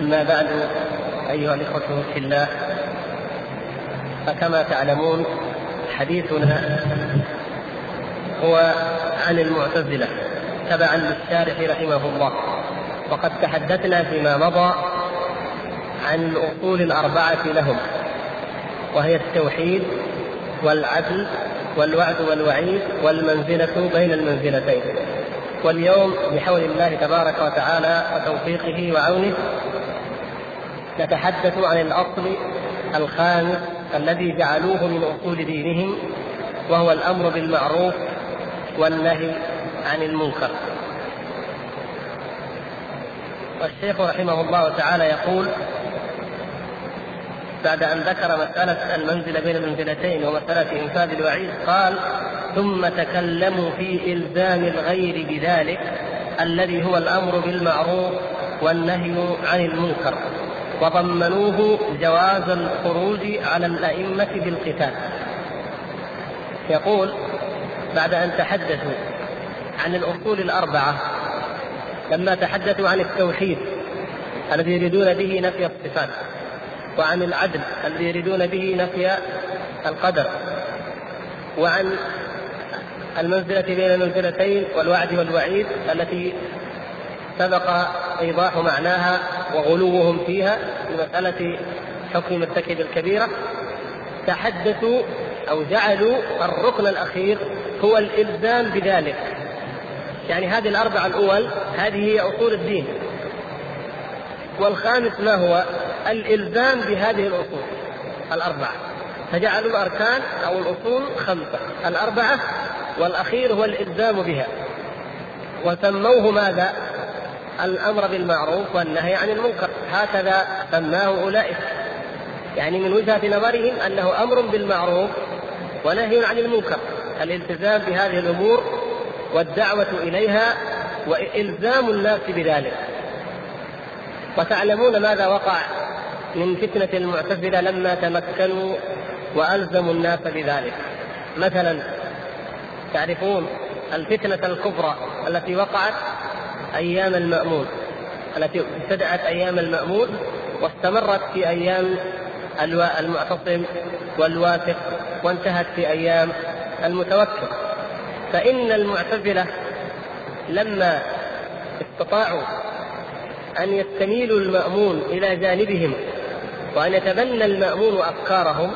أما بعد أيها الإخوة في الله فكما تعلمون حديثنا هو عن المعتزلة تبعا للشارح رحمه الله. وقد تحدثنا فيما مضى عن الاصول الأربعة لهم وهي التوحيد والعدل والوعد والوعيد والمنزلة بين المنزلتين. واليوم بحول الله تبارك وتعالى وتوفيقه وعونه نتحدث عن الأصل الخامس الذي جعلوه من أصول دينهم وهو الأمر بالمعروف والنهي عن المنكر. والشيخ رحمه الله تعالى يقول بعد أن ذكر مسألة المنزله بين المنزلتين ومسألة إنفاذ الوعيد قال ثم تكلموا في إلزام الغير بذلك الذي هو الأمر بالمعروف والنهي عن المنكر. وضمنوه جواز الخروج على الأئمة بالقتال. يقول بعد أن تحدثوا عن الأصول الأربعة لما تحدثوا عن التوحيد الذي يريدون به نفي الصفات وعن العدل الذي يريدون به نفي القدر وعن المنزلة بين المنزلتين والوعد والوعيد التي سبق إيضاح معناها وغلوهم فيها في مسألة حكم مرتكب الكبيرة تحدثوا أو جعلوا الركن الأخير هو الإلزام بذلك. يعني هذه الأربعة الأول هذه هي أصول الدين. والخامس ما هو؟ الإلزام بهذه الأصول الأربعة. فجعلوا الأركان أو الأصول خمسة. الأربعة والأخير هو الإلزام بها. وسموه ماذا؟ الأمر بالمعروف والنهي عن المنكر. هكذا سماه أولئك. يعني من وجهة نظرهم أنه أمر بالمعروف ونهي عن المنكر. الالتزام بهذه الأمور والدعوة إليها وإلزام الناس بذلك. وتعلمون ماذا وقع من فتنة المعتزلة لما تمكنوا وألزموا الناس بذلك. مثلا تعرفون الفتنة الكبرى التي وقعت أيام المأمون التي ابتدأت أيام المأمون واستمرت في أيام المعتصم والواثق وانتهت في أيام المتوكل. فإن المعتزلة لما استطاعوا أن يستميلوا المأمون إلى جانبهم وأن يتبنى المأمون أفكارهم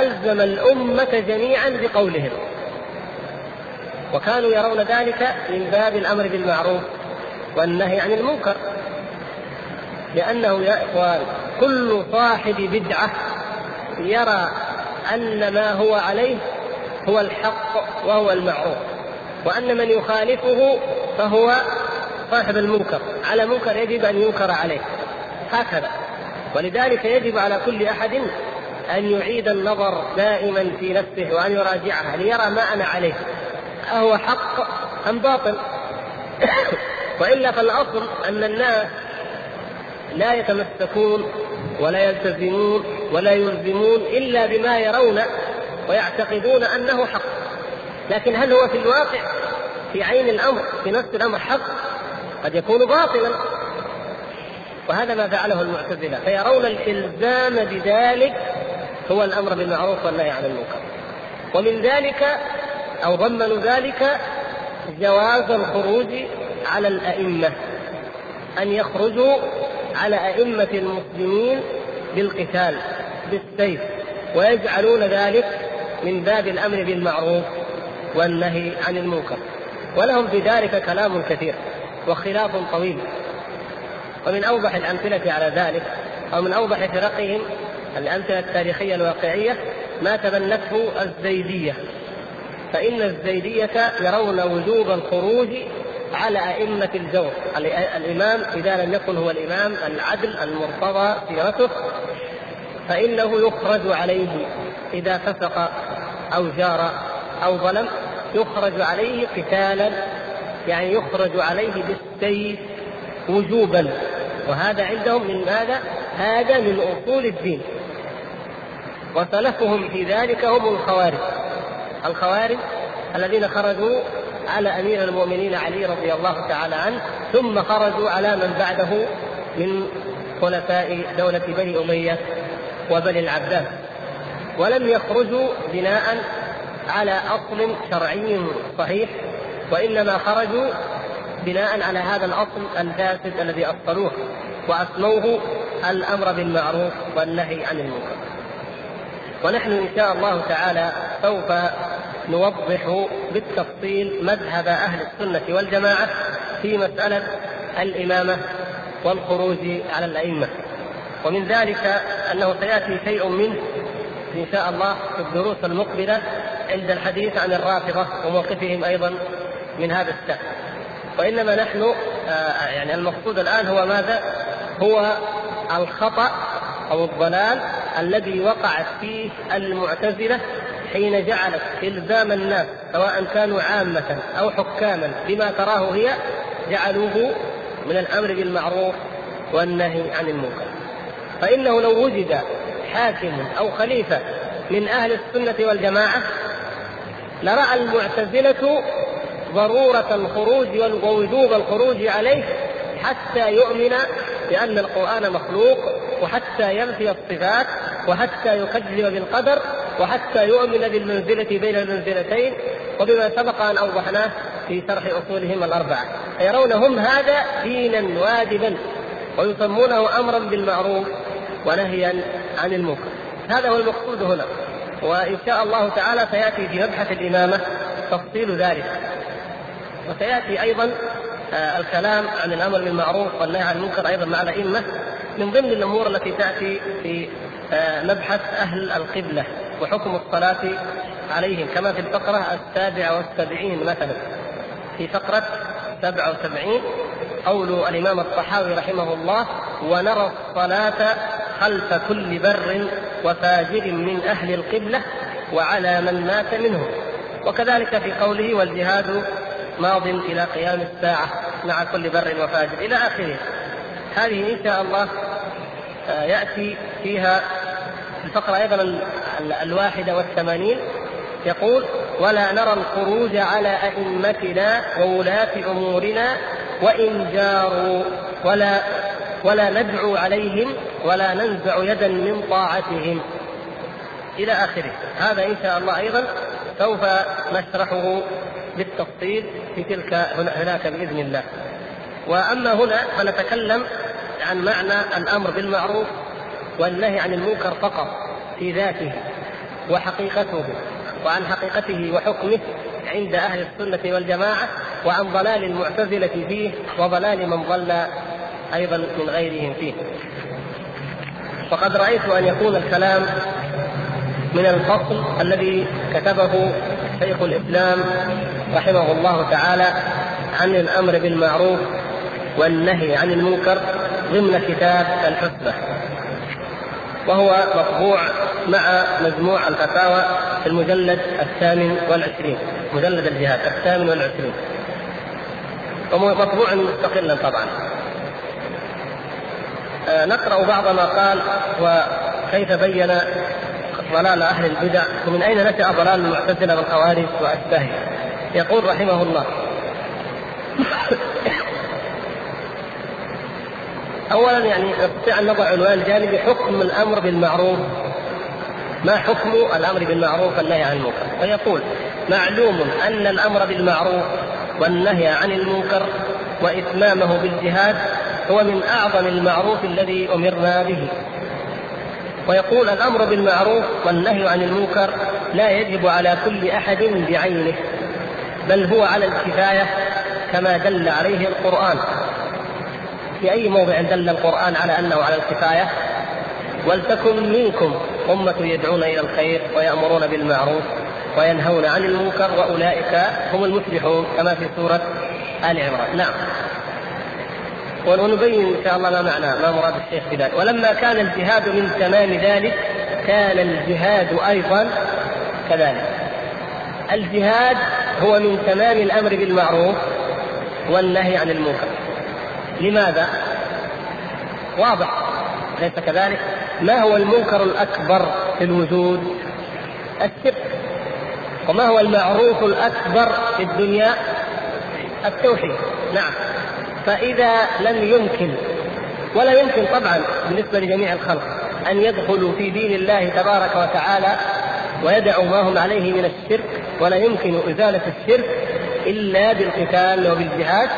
ألزم الأمة جميعا بقولهم. وكانوا يرون ذلك من باب الأمر بالمعروف والنهي عن المنكر. لأنه يا إخوان كل صاحب بدعة يرى أن ما هو عليه هو الحق وهو المعروف وأن من يخالفه فهو صاحب المنكر. على منكر يجب أن ينكر عليه. هكذا. ولذلك يجب على كل أحد أن يعيد النظر دائما في نفسه وأن يراجعها ليرى ما أنا عليه. أهو حق أم باطل؟ وإلا فالأصل أن الناس لا يتمسكون ولا يلتزمون ولا يلزمون إلا بما يرون ويعتقدون أنه حق. لكن هل هو في الواقع في عين الأمر في نفس الأمر حق؟ قد يكون باطلا. وهذا ما فعله المعتزلة. فيرون الإلزام بذلك هو الأمر بالمعروف والنهي عن المنكر. ومن ذلك أو ضمنوا ذلك جواز الخروج على الأئمة أن يخرجوا على أئمة المسلمين بالقتال بالسيف ويجعلون ذلك من باب الأمر بالمعروف والنهي عن المنكر. ولهم في ذلك كلام كثير وخلاف طويل. ومن أوضح الأمثلة على ذلك أو من أوضح فرقهم الأمثلة التاريخية الواقعية ما تبنته الزيدية. فإن الزيدية يرون وجوب الخروج على أئمة الجور. الإمام إذا لم يكن هو الإمام العدل المرتضى سيرته فإنه يخرج عليه. إذا فسق أو جار أو ظلم يخرج عليه قتالا يعني يخرج عليه بالسيف وجوبا. وهذا عندهم من ماذا؟ هذا من أصول الدين. وسلفهم في ذلك هم الخوارج. الخوارج الذين خرجوا على أمير المؤمنين علي رضي الله تعالى عنه ثم خرجوا على من بعده من خلفاء دولة بني أمية وبني العباس. ولم يخرجوا بناء على أصل شرعي صحيح وإنما خرجوا بناء على هذا الأصل الفاسد الذي أصلوه وأسموه الأمر بالمعروف والنهي عن المنكر. ونحن إن شاء الله تعالى سوف نوضح بالتفصيل مذهب أهل السنة والجماعة في مسألة الإمامة والخروج على الأئمة ومن ذلك أنه سيأتي شيء منه إن شاء الله في الدروس المقبلة عند الحديث عن الرافضة وموقفهم أيضا من هذا الشأن وإنما نحن آه، يعني المقصود الآن هو ماذا؟ هو الخطأ أو الضلال الذي وقعت فيه المعتزلة حين جعلت إلزام الناس سواء كانوا عامة أو حكاما بما تراه هي جعلوه من الأمر بالمعروف والنهي عن المنكر. فإنه لو وجد حاكم أو خليفة من أهل السنة والجماعة لرأى المعتزلة ضرورة الخروج ووجوب الخروج عليه حتى يؤمن بأن القرآن مخلوق وحتى ينفي الصفات وحتى يكذب بالقدر وحتى يؤمن بالمنزلة بين المنزلتين وبما سبق أن أوضحناه في شرح أصولهم الأربعة. فيرون هم هذا دينا واجبا ويسمونه أمرا بالمعروف ونهيا عن المنكر. هذا هو المقصود هنا وإن شاء الله تعالى سيأتي في مبحث الإمامة تفصيل ذلك. وسيأتي أيضا الكلام عن الأمر بالمعروف والنهي عن المنكر أيضا مع الأئمة من ضمن الأمور التي تأتي في آه، مبحث أهل القبلة وحكم الصلاة عليهم كما في الفقرة السابعة والسبعين مثلا. في سبعة وسبعين قول الإمام الطحاوي رحمه الله ونرى الصلاة خلف كل بر وفاجر من أهل القبلة وعلى من مات منهم وكذلك في قوله والجهاد ماض إلى قيام الساعة مع كل بر وفاجر. إلى آخره. هذه إن شاء الله آه، يأتي فيها الفقرة أيضا الواحدة والثمانين. يقول ولا نرى الخروج على أئمتنا وولاة أمورنا وإن جاروا ولا ولا ندعو عليهم ولا ننزع يدا من طاعتهم. إلى آخره. هذا إن شاء الله أيضا سوف نشرحه بالتفصيل في تلك هناك بإذن الله. وأما هنا فنتكلم عن معنى الأمر بالمعروف والنهي عن المنكر فقط في ذاته وحقيقته وعن حقيقته وحكمه عند أهل السنة والجماعة وعن ضلال المعتزلة فيه وضلال من ضل أيضا من غيرهم فيه. وقد رأيت أن يكون الكلام من الفصل الذي كتبه شيخ الإسلام رحمه الله تعالى عن الأمر بالمعروف والنهي عن المنكر ضمن كتاب الحسبة وهو مطبوع مع مجموع الفتاوى في المجلد الثامن والعشرين مجلد الجهاد الثامن والعشرين ومطبوع مستقلا طبعا. آه، نقرأ بعض ما قال وكيف بين ضلال أهل البدع ومن أين نشأ ضلال المعتزلة والخوارج وأشباههم؟ يقول رحمه الله. اولا يعني نستطيع أن نضع عنوان جانبي حكم الأمر بالمعروف. ما حكم الأمر بالمعروف والنهي عن المنكر؟ ويقول معلوم أن الأمر بالمعروف والنهي عن المنكر وإتمامه بالجهاد هو من أعظم المعروف الذي أمرنا به. ويقول الأمر بالمعروف والنهي عن المنكر لا يجب على كل أحد بعينه بل هو على الكفاية كما دل عليه القرآن. في أي موضع دل القرآن على أنه على الكفاية؟ ولتكن منكم أمة يدعون إلى الخير ويأمرون بالمعروف وينهون عن المنكر وأولئك هم المفلحون كما في سورة آل عمران. نعم. ونبين إن شاء الله ما معنى ما مراد الشيخ بذلك ولما كان الجهاد من تمام ذلك كان الجهاد أيضا كذلك. الجهاد هو من تمام الأمر بالمعروف والنهي عن المنكر. لماذا؟ واضح. ليس كذلك؟ ما هو المنكر الأكبر في الوجود؟ الشرك. وما هو المعروف الأكبر في الدنيا؟ التوحيد. نعم. فإذا لم يمكن ولا يمكن طبعا بالنسبة لجميع الخلق أن يدخلوا في دين الله تبارك وتعالى ويدعوا ما هم عليه من الشرك ولا يمكن إزالة الشرك إلا بالقتال وبالجهاد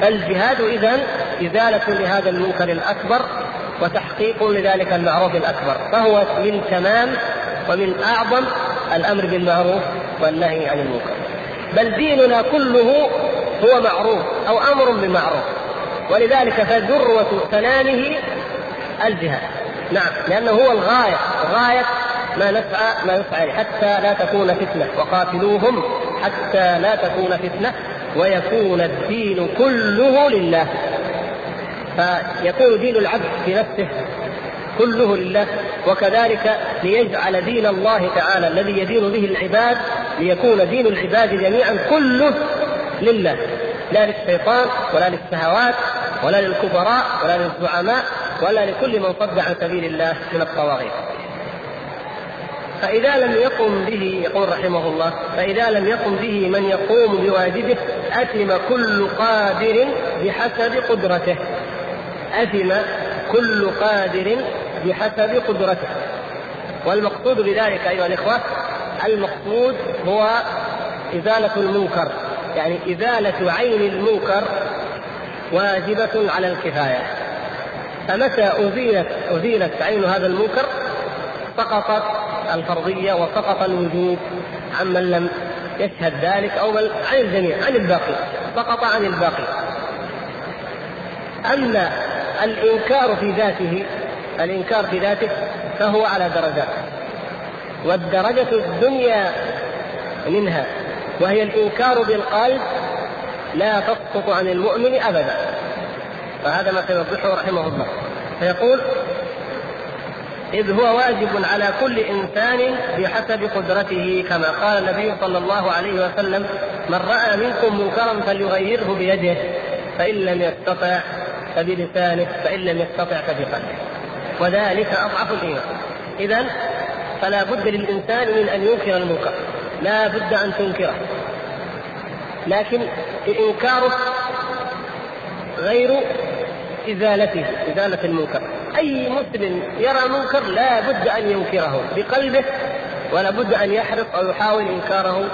فالجهاد إذا إزالة لهذا المنكر الأكبر وتحقيق لذلك المعروف الأكبر فهو من تمام ومن أعظم الأمر بالمعروف والنهي عن المنكر. بل ديننا كله هو معروف أو أمر بمعروف. ولذلك فذروة سنامه الجهاد. نعم لأنه هو الغاية غاية ما نسعى ما نسعى حتى لا تكون فتنة. وقاتلوهم حتى لا تكون فتنة ويكون الدين كله لله. فيكون دين العبد بنفسه كله لله. وكذلك ليجعل دين الله تعالى الذي يدين به العباد ليكون دين العباد جميعا كله لله. لا للشيطان ولا للشهوات ولا للكبراء ولا للزعماء ولا لكل من صد عن سبيل الله من الطواغيت. فإذا لم يقم به يقول رحمه الله فإذا لم يقم به من يقوم بواجبه أثم كل قادر بحسب قدرته. أثم كل قادر بحسب قدرته. والمقصود بذلك أيها الإخوة المقصود هو إزالة المنكر. يعني إزالة عين المنكر واجبة على الكفاية. فمتى أزيلت أزيلت عين هذا المنكر؟ سقطت الفرضية وسقط الوجوب. عمن لم يشهد ذلك أو بل عن الجميع عن الباقي سقط عن الباقي. أما الإنكار في ذاته الإنكار في ذاته فهو على درجات. والدرجة الدنيا منها وهي الإنكار بالقلب لا تسقط عن المؤمن أبدا. فهذا ما سيوضحه رحمه الله. فيقول إذ هو واجب على كل إنسان بحسب قدرته كما قال النبي صلى الله عليه وسلم من رأى منكم منكرا فليغيره بيده فإن لم يستطع فبلسانه فإن لم يستطع فبقلبه. وذلك أضعف الإيمان. إذا فلا بد للإنسان من أن ينكر المنكر. لا بد أن تنكره. لكن إنكاره غير إزالته إزالة المنكر. أي مسلم يرى منكر لا بد أن ينكره بقلبه ولا بد أن يحرص أو يحاول إنكاره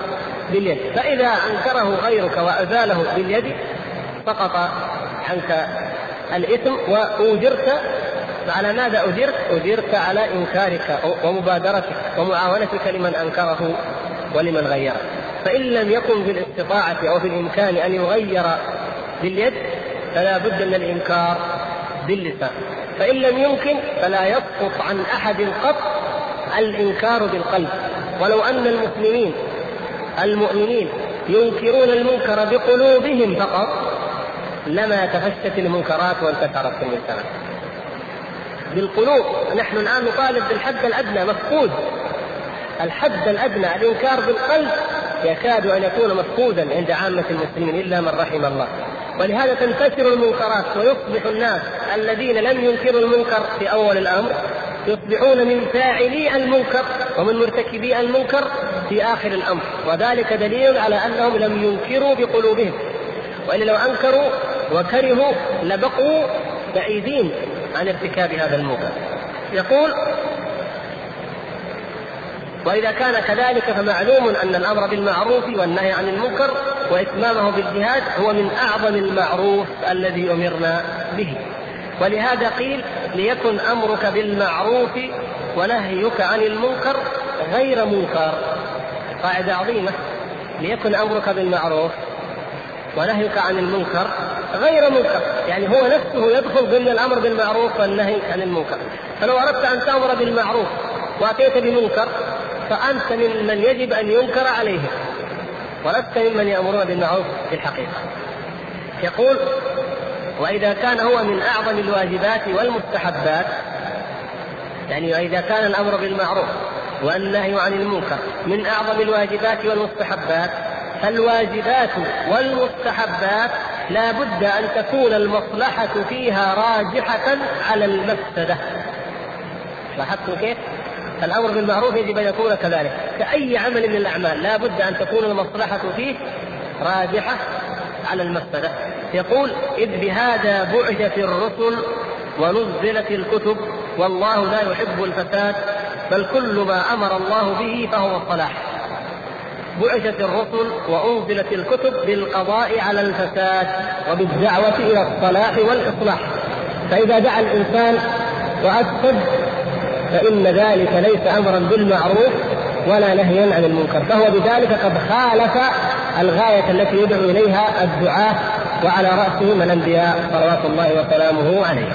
باليد. فإذا أنكره غيرك وأزاله باليد سقط عنك الإثم وأوجرت فعلى ماذا أجرت؟ أجرت على إنكارك ومبادرتك ومعاونتك لمن أنكره ولمن غيره. فإن لم يكن في الاستطاعة أو في الإمكان أن يغير باليد فلا بد من الإنكار باللسان. فإن لم يمكن فلا يسقط عن أحد قط الإنكار بالقلب. ولو أن المسلمين المؤمنين ينكرون المنكر بقلوبهم فقط لما تفشت المنكرات وانتشرت في المجتمع. بالقلوب نحن الآن نطالب بالحد الأدنى مفقود. الحد الأدنى الإنكار بالقلب يكاد أن يكون مفقودا عند عامة المسلمين إلا من رحم الله. ولهذا تنتشر المنكرات ويصبح الناس الذين لم ينكروا المنكر في أول الأمر يصبحون من فاعلي المنكر ومن مرتكبي المنكر في آخر الأمر. وذلك دليل على أنهم لم ينكروا بقلوبهم. وإلا لو أنكروا وكرهوا لبقوا بعيدين عن ارتكاب هذا المنكر. يقول وإذا كان كذلك فمعلوم أن الأمر بالمعروف والنهي عن المنكر وإتمامه بالجهاد هو من أعظم المعروف الذي أمرنا به. ولهذا قيل ليكن أمرك بالمعروف ونهيك عن المنكر غير منكر. قاعدة عظيمة. ليكن أمرك بالمعروف ونهيك عن المنكر غير منكر. يعني هو نفسه يدخل ضمن الأمر بالمعروف والنهي عن المنكر. فلو أردت أن تأمر بالمعروف وأتيت بمنكر فأنت ممن يجب أن ينكر عليه ولست ممن يأمرون بالمعروف في الحقيقة يقول وإذا كان هو من أعظم الواجبات والمستحبات يعني وإذا كان الأمر بالمعروف والنهي عن المنكر من أعظم الواجبات والمستحبات فالواجبات والمستحبات لا بد أن تكون المصلحة فيها راجحة على المفسدة لاحظتم كيف؟ الأمر بالمعروف يجب أن يكون كذلك. كأي عمل من الأعمال لا بد أن تكون المصلحة فيه راجحة على المفسدة. يقول إذ بهذا بعثت الرسل ونزلت الكتب والله لا يحب الفساد بل كل ما أمر الله به فهو الصلاح. بعثت الرسل وأنزلت الكتب بالقضاء على الفساد وبالدعوة إلى الصلاح والإصلاح. فإذا دعا الإنسان وأفسد فإن ذلك ليس أمرا بالمعروف ولا نهيا عن المنكر فهو بذلك قد خالف الغاية التي يدعو إليها الدعاة وعلى رأسهم الأنبياء صلوات الله وسلامه عليهم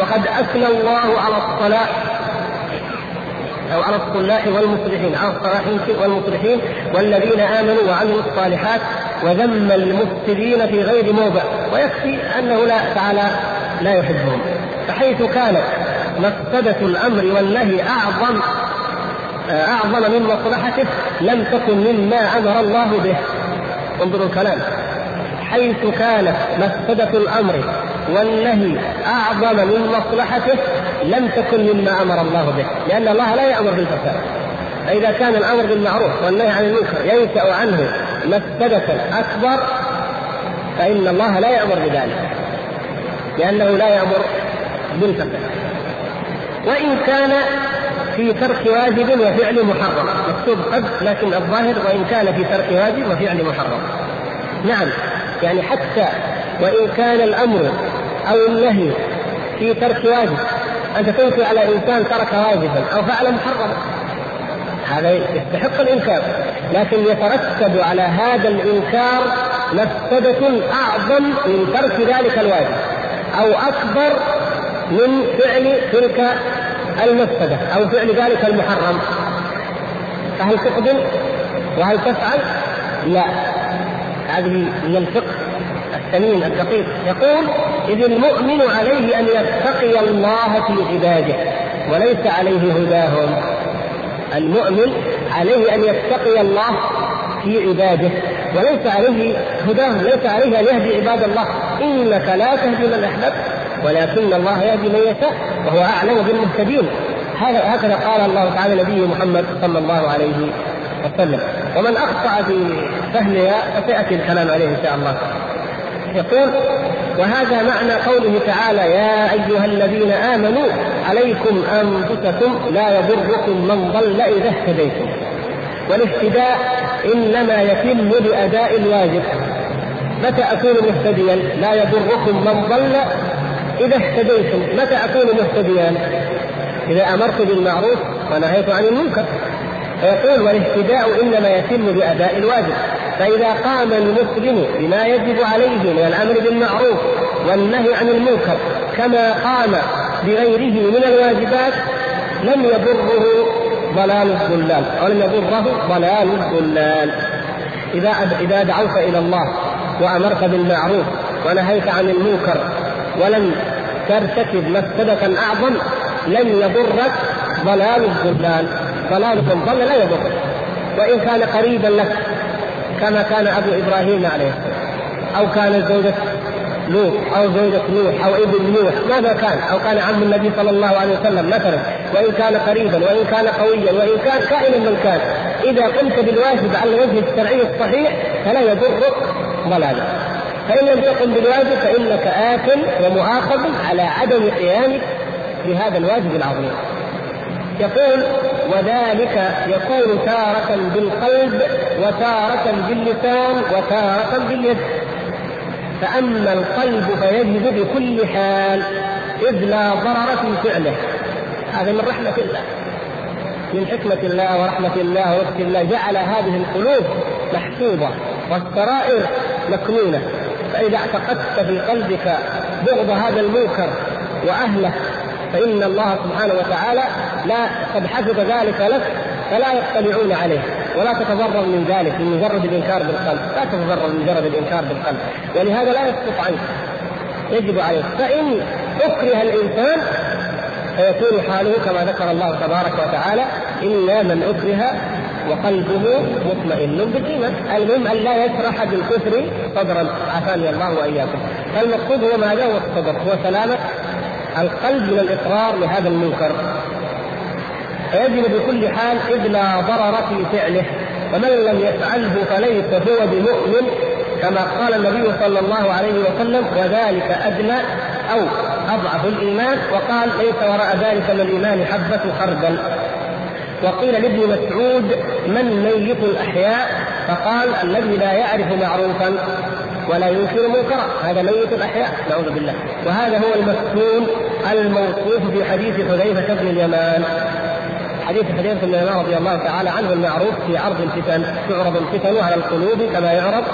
وقد أثنى الله على الصلاح أو على الصلاح والمصلحين على الصلاحين والمصلحين والذين آمنوا وعملوا الصالحات وذم المفسدين في غير موضع ويكفي أنه لا تعالى لا يحبهم فحيث كانت مفسدة الأمر والنهي أعظم أعظم من مصلحته لم تكن مما أمر الله به. انظروا الكلام. حيث كانت مفسدة الأمر والنهي أعظم من مصلحته لم تكن مما أمر الله به لأن الله لا يأمر بالفساد. فإذا كان الأمر بالمعروف والنهي عن المنكر ينشأ عنه مفسدة أكبر فإن الله لا يأمر بذلك لأنه لا يأمر بالفساد. وإن كان في ترك واجب وفعل محرم. مكتوب قد لكن الظاهر وإن كان في ترك واجب وفعل محرم. نعم يعني حتى وإن كان الأمر أو النهي في ترك واجب أنت تنكر على إنسان ترك واجبا أو فعل محرما. هذا يستحق الإنكار. لكن يترتب على هذا الإنكار مفسدة أعظم من ترك ذلك الواجب أو أكبر من فعل تلك المفسدة أو فعل ذلك المحرم. فهل تقبل؟ وهل تفعل؟ لا. هذه من الفقه الثمين الدقيق. يقول إذ المؤمن عليه أن يتقي الله في عباده وليس عليه هداهم. المؤمن عليه أن يتقي الله في عباده وليس عليه هداهم ليس عليه أن يهدي عباد الله. إنك لا تهدي من أحببت ولكن الله يهدي من يشاء وهو أعلم بالمهتدين. هكذا قال الله تعالى نبيه محمد صلى الله عليه وسلم. ومن أخطأ في فهمها فسيأتي الكلام عليه إن شاء الله. يقول وهذا معنى قوله تعالى يا أيها الذين آمنوا عليكم أنفسكم لا يضركم من ضل إذا اهتديتم. والاهتداء إنما يتم بأداء الواجب. متى أكون مهتديا؟ لا يضركم من ضل إذا اهتديتم متى أكون مهتديا؟ إذا أمرت بالمعروف ونهيت عن المنكر. فيقول والاهتداء إنما يتم بأداء الواجب. فإذا قام المسلم بما يجب عليه من الأمر بالمعروف والنهي عن المنكر كما قام بغيره من الواجبات لم يضره ضلال الضلال أو لم يضره ضلال الضلال إذا إذا دعوت إلى الله وأمرت بالمعروف ونهيت عن المنكر ولم ترتكب مفسدة أعظم لن يضرك ضلال الضلال ضلال ضل لا يضرك وإن كان قريبا لك كما كان أبو إبراهيم عليه أو كان زوجة لوط أو زوجة نوح أو ابن نوح ماذا كان؟ أو كان عم النبي صلى الله عليه وسلم مثلا. وإن كان قريبا وإن كان قويا وإن كان كائنا من كان. إذا قمت بالواجب على الوجه الشرعي الصحيح فلا يضرك ضلالا فإن لم تقم بالواجب فإنك آثم ومؤاخذ على عدم قيامك بهذا الواجب العظيم. يقول وذلك يكون تارة بالقلب وتارة باللسان وتارة باليد. فأما القلب فيجد بكل حال إذ لا ضرر في فعله. هذا من رحمة الله. من حكمة الله ورحمة الله ولطف الله جعل هذه القلوب محفوظة والسرائر مكنونة. فإذا اعتقدت في قلبك بغض هذا المنكر وأهله فإن الله سبحانه وتعالى لا قد حفظ ذلك لك فلا يطلعون عليه. ولا تتضرر من ذلك من مجرد الإنكار بالقلب، لا تتضرر من مجرد الإنكار بالقلب، ولهذا لا يسقط عنك. يجب عليك، فإن أكره الإنسان فيكون حاله كما ذكر الله تبارك وتعالى الا من أكره وقلبه مطمئن. بالايمان، المهم أن لا يشرح بالكفر صدرا. عافاني الله وإياكم، فالمقصود هو ماذا؟ هو الصدر، هو سلامة القلب من الإقرار لهذا المنكر. فيجب بكل حال اذ لا ضرر في فعله، ومن لم يفعله فليس هو بمؤمن كما قال النبي صلى الله عليه وسلم وذلك أدنى أو أضعف الإيمان. وقال ليس وراء ذلك من الإيمان حبة خردل. وقيل لابن مسعود من ميت الأحياء؟ فقال الذي لا يعرف معروفا ولا ينكر منكرا. هذا ميت الأحياء نعوذ بالله. وهذا هو المفتون الموصوف في حديث حذيفة بن اليمان. حديث حذيفة بن اليمان رضي الله تعالى عنه المعروف في عرض الفتن تعرض الفتن على القلوب كما يعرض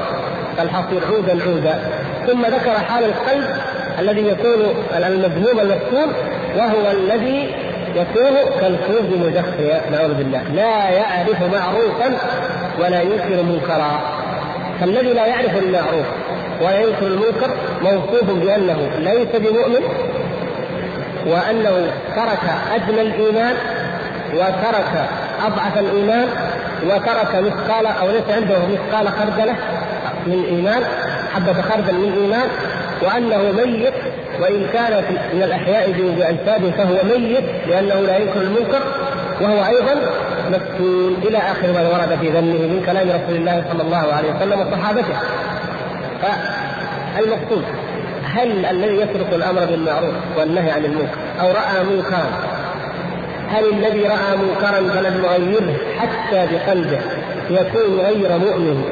كالحصير عودا عودا. ثم ذكر حال القلب الذي يكون المذموم المفتون وهو الذي يكون كالكوز مدخيا نعوذ بالله. لا يعرف معروفا ولا ينكر منكرا. فالذي لا يعرف المعروف ولا ينكر المنكر موصوف بأنه ليس بمؤمن وأنه ترك أدنى الإيمان وترك أضعف الإيمان وترك مثقال أو ليس عنده مثقال خردلة من إيمان حبة خردل من إيمان وأنه ميت وإن كان من الأحياء باجساد فهو ميت لأنه لا ينكر المنكر وهو أيضا مفتون إلى آخر ما ورد في ذمه من كلام رسول الله صلى الله عليه وسلم وصحابته. فالمقصود هل الذي يترك الأمر بالمعروف والنهي عن المنكر أو رأى منكرا هل الذي رأى منكرا فلم يغيره حتى بقلبه يكون غير مؤمن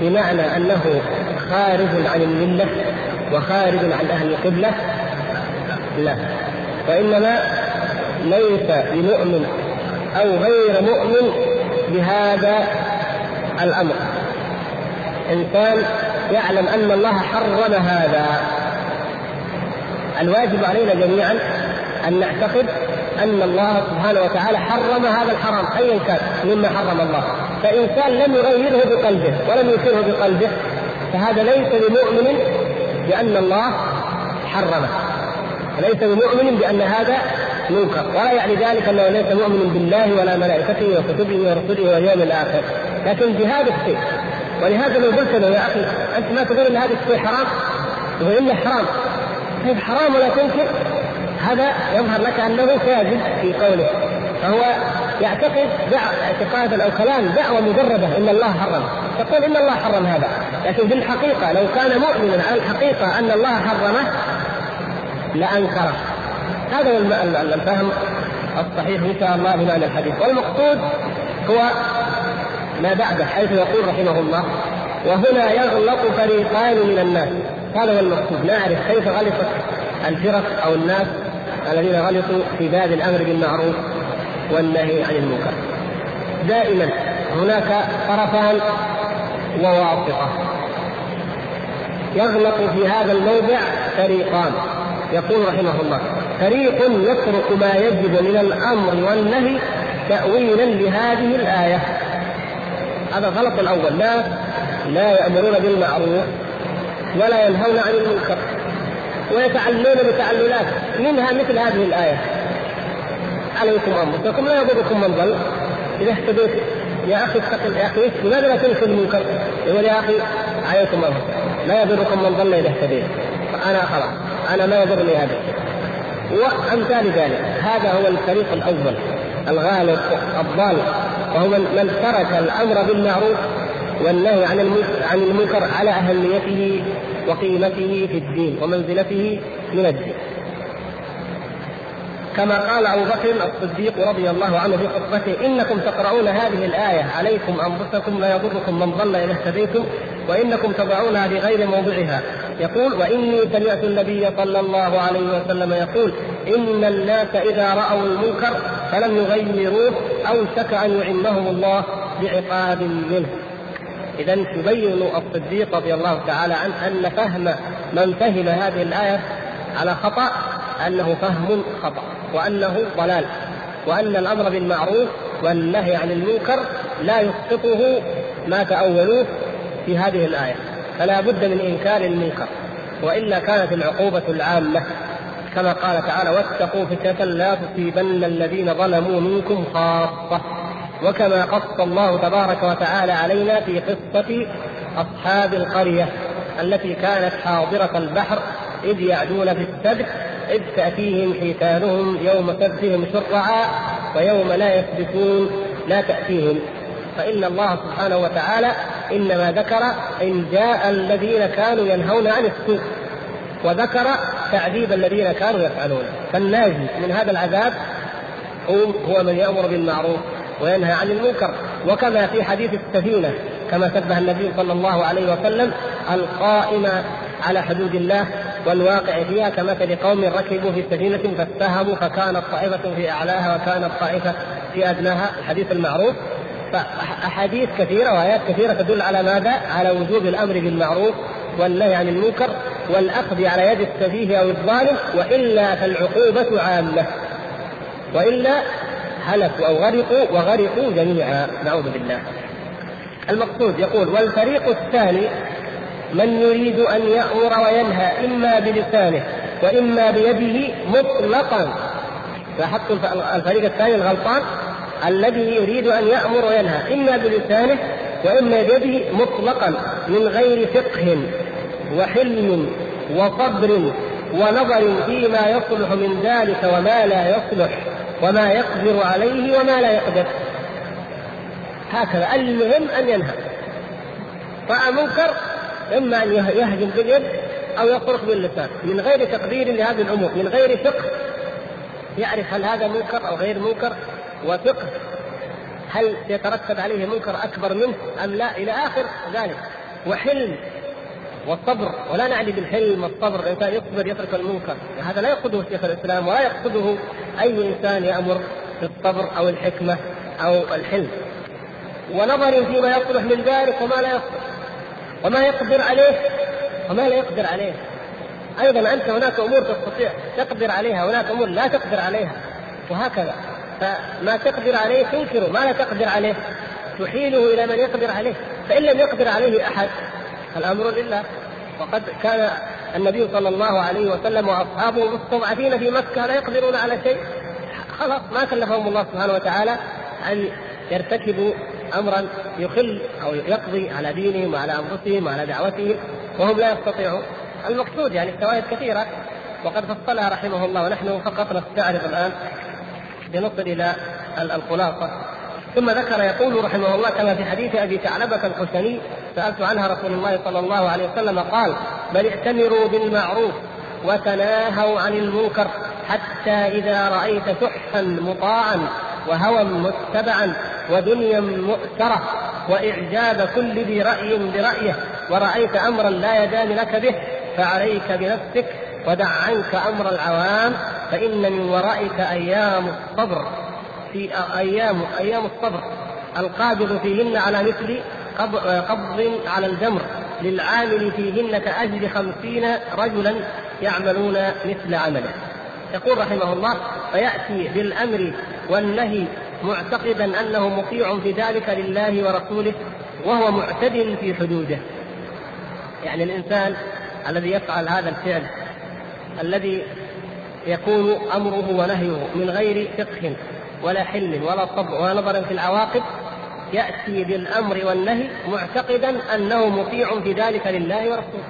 بمعنى أنه خارج عن الملة وخارج عن أهل القبلة؟ لا. وإنما ليس بمؤمن أو غير مؤمن بهذا الأمر. إنسان يعلم أن الله حرم هذا. الواجب علينا جميعا أن نعتقد أن الله سبحانه وتعالى حرم هذا الحرام ايا كان مما حرم الله. فإنسان لم يغيره بقلبه ولم ينكره بقلبه فهذا ليس بمؤمن بأن الله حرمه. ليس بمؤمن بأن هذا منكر؟ ولا يعني ذلك أنه ليس مؤمن بالله ولا ملائكته وكتبه ورسله واليوم الآخر. لكن بهذا الشيء. ولهذا لو قلت له يا أخي أنت ما تقول إن هذا الشيء حرام؟ يقول إنه حرام. طيب حرام ولا تنكر؟ هذا يظهر لك أنه كاذب في قوله. فهو يعتقد اعتقادا أو كلام دعوة مجردة إن الله حرم. تقول إن الله حرم هذا. لكن في الحقيقة لو كان مؤمنا على الحقيقة أن الله حرمه لأنكره. هذا هو الفهم الصحيح إن شاء الله بمعنى الحديث. والمقصود هو ما بعده حيث يقول رحمه الله وهنا يغلط فريقان من الناس. هذا هو المقصود. نعرف كيف غلطت الفرق أو الناس الذين غلطوا في باب الأمر بالمعروف والنهي عن المنكر. دائما هناك طرفان وواسطة. يغلط في هذا الموضع فريقان يقول رحمه الله. فريق يترك ما يجب من الأمر والنهي تاويلا لهذه الآية. هذا الغلط الأول. لا لا يأمرون بالمعروف ولا ينهون عن المنكر. ويتعلون بتعللات منها مثل هذه الآية. عليكم انفسكم لا يضركم من ضل؟ إذا اهتديت. يا أخي اتق يا أخي لماذا لا تنكر المنكر؟ يقول يا أخي عليكم انفسكم لا يضركم من ضل إذا اهتديت. أنا خلاص. أنا ما يضرني هذا. وأمثال ذلك. هذا هو الفريق الأول. الغالب الضال. وهو من ترك الأمر بالمعروف والنهي عن عن المنكر على أهميته وقيمته في الدين ومنزلته من الدين. كما قال أبو بكر الصديق رضي الله عنه في خطبته إنكم تقرؤون هذه الآية عليكم أنفسكم لا يضركم من ضل إذا اهتديتم وإنكم تضعونها في غير موضعها. يقول وإني سمعت النبي صلى الله عليه وسلم يقول إن الناس إذا رأوا المنكر فلم يغيروه اوشك أن يعمهم الله بعقاب منه. اذا تبين الصديق رضي الله تعالى عنه أن فهم من فهم هذه الآية على خطأ أنه فهم خطأ. وأنه ضلال وأن الأمر بالمعروف والنهي عن المنكر لا يسقطه ما تأولوه في هذه الآية. فلا بد من إنكار المنكر وإلا كانت العقوبة العامة كما قال تعالى واتقوا فتنة لا تصيبن الذين ظلموا منكم خاصة وكما قص الله تبارك وتعالى علينا في قصة أصحاب القرية التي كانت حاضرة البحر إذ يعدون في السبت إذ تأتيهم حيتانهم يوم سبتهم شرعا ويوم لا يسبتون لا تأتيهم. فإن الله سبحانه وتعالى إنما ذكر إن جاء الذين كانوا ينهون عن السوء وذكر تعذيب الذين كانوا يفعلون. فالناجي من هذا العذاب هو من يأمر بالمعروف وينهى عن المنكر. وكما في حديث السفينة كما شبه النبي صلى الله عليه وسلم القائم على حدود الله والواقع فيها كمثل قوم ركبوا في سفينة فاتهموا فكانت طائفة في أعلاها وكانت طائفة في أدناها. الحديث المعروف. فأحاديث كثيرة وآيات كثيرة تدل على ماذا؟ على وجوب الأمر بالمعروف والنهي عن المنكر والأخذ على يد السفيه أو الظالم وإلا فالعقوبة عامة. وإلا هلكوا أو غرقوا وغرقوا جميعا. نعوذ بالله. المقصود يقول والفريق الثاني من يريد أن يأمر وينهى إما بلسانه وإما بيده مطلقا. لاحظتوا الفريق الثاني الغلطان؟ الذي يريد أن يأمر وينهى إما بلسانه وإما بيده مطلقا من غير فقه وحلم وصبر ونظر فيما يصلح من ذلك وما لا يصلح وما يقدر عليه وما لا يقدر. هكذا المهم أن ينهى. رأى منكر؟ إما أن يهجم باليد أو يصرخ باللسان. من غير تقدير لهذه الأمور من غير فقه. يعرف هل هذا منكر أو غير منكر وفقه. هل يترتب عليه منكر أكبر منه أم لا؟ إلى آخر ذلك. وحلم والصبر. ولا نعني بالحلم والصبر الانسان يصبر يترك المنكر. هذا لا يقصده شيخ الإسلام ولا يقصده أي إنسان يأمر بالصبر أو الحكمة أو الحلم. ونظر فيما يصلح من ذلك وما لا يصلح. وما يقدر عليه وما لا يقدر عليه. أيضا أنت هناك أمور تستطيع تقدر عليها هناك أمور لا تقدر عليها وهكذا. فما تقدر عليه تنكره ما لا تقدر عليه تحيله إلى من يقدر عليه. فإن لم يقدر عليه أحد الامر لله. وقد كان النبي صلى الله عليه وسلم وأصحابه مستضعفين في مكة لا يقدرون على شيء. خلاص ما كلفهم الله سبحانه وتعالى أن يرتكبوا امرا يخل أو يقضي على دينهم وعلى أنفسهم وعلى دعوتهم وهم لا يستطيعون. المقصود يعني الشواهد كثيرة وقد فصلها رحمه الله ونحن فقط نستعرض الآن لنصل إلى الخلاصة. ثم ذكر يقول رحمه الله كما في حديث أبي ثعلبة الخشني سألت عنها رسول الله صلى الله عليه وسلم قال بل ائتمروا بالمعروف وتناهوا عن المنكر حتى إذا رأيت سحا مطاعا وهوى متبعا ودنيا مؤثره وإعجاب كل ذي رأي برأيه. ورأيت أمرا لا يدان لك به فعليك بنفسك ودع عنك أمر العوام فإن من ورائك أيام الصبر في أيام أيام الصبر. القابض فيهن على مثل قبض على الجمر. للعامل فيهن كأجر خمسين رجلا يعملون مثل عمله. يقول رحمه الله فيأتي بالأمر والنهي معتقدا أنه مطيع في ذلك لله ورسوله وهو معتد في حدوده. يعني الإنسان الذي يفعل هذا الفعل الذي يكون أمره ونهيه من غير فقه ولا حلم ولا صبر ولا نظر في العواقب يأتي بالأمر والنهي معتقدا أنه مطيع في ذلك لله ورسوله.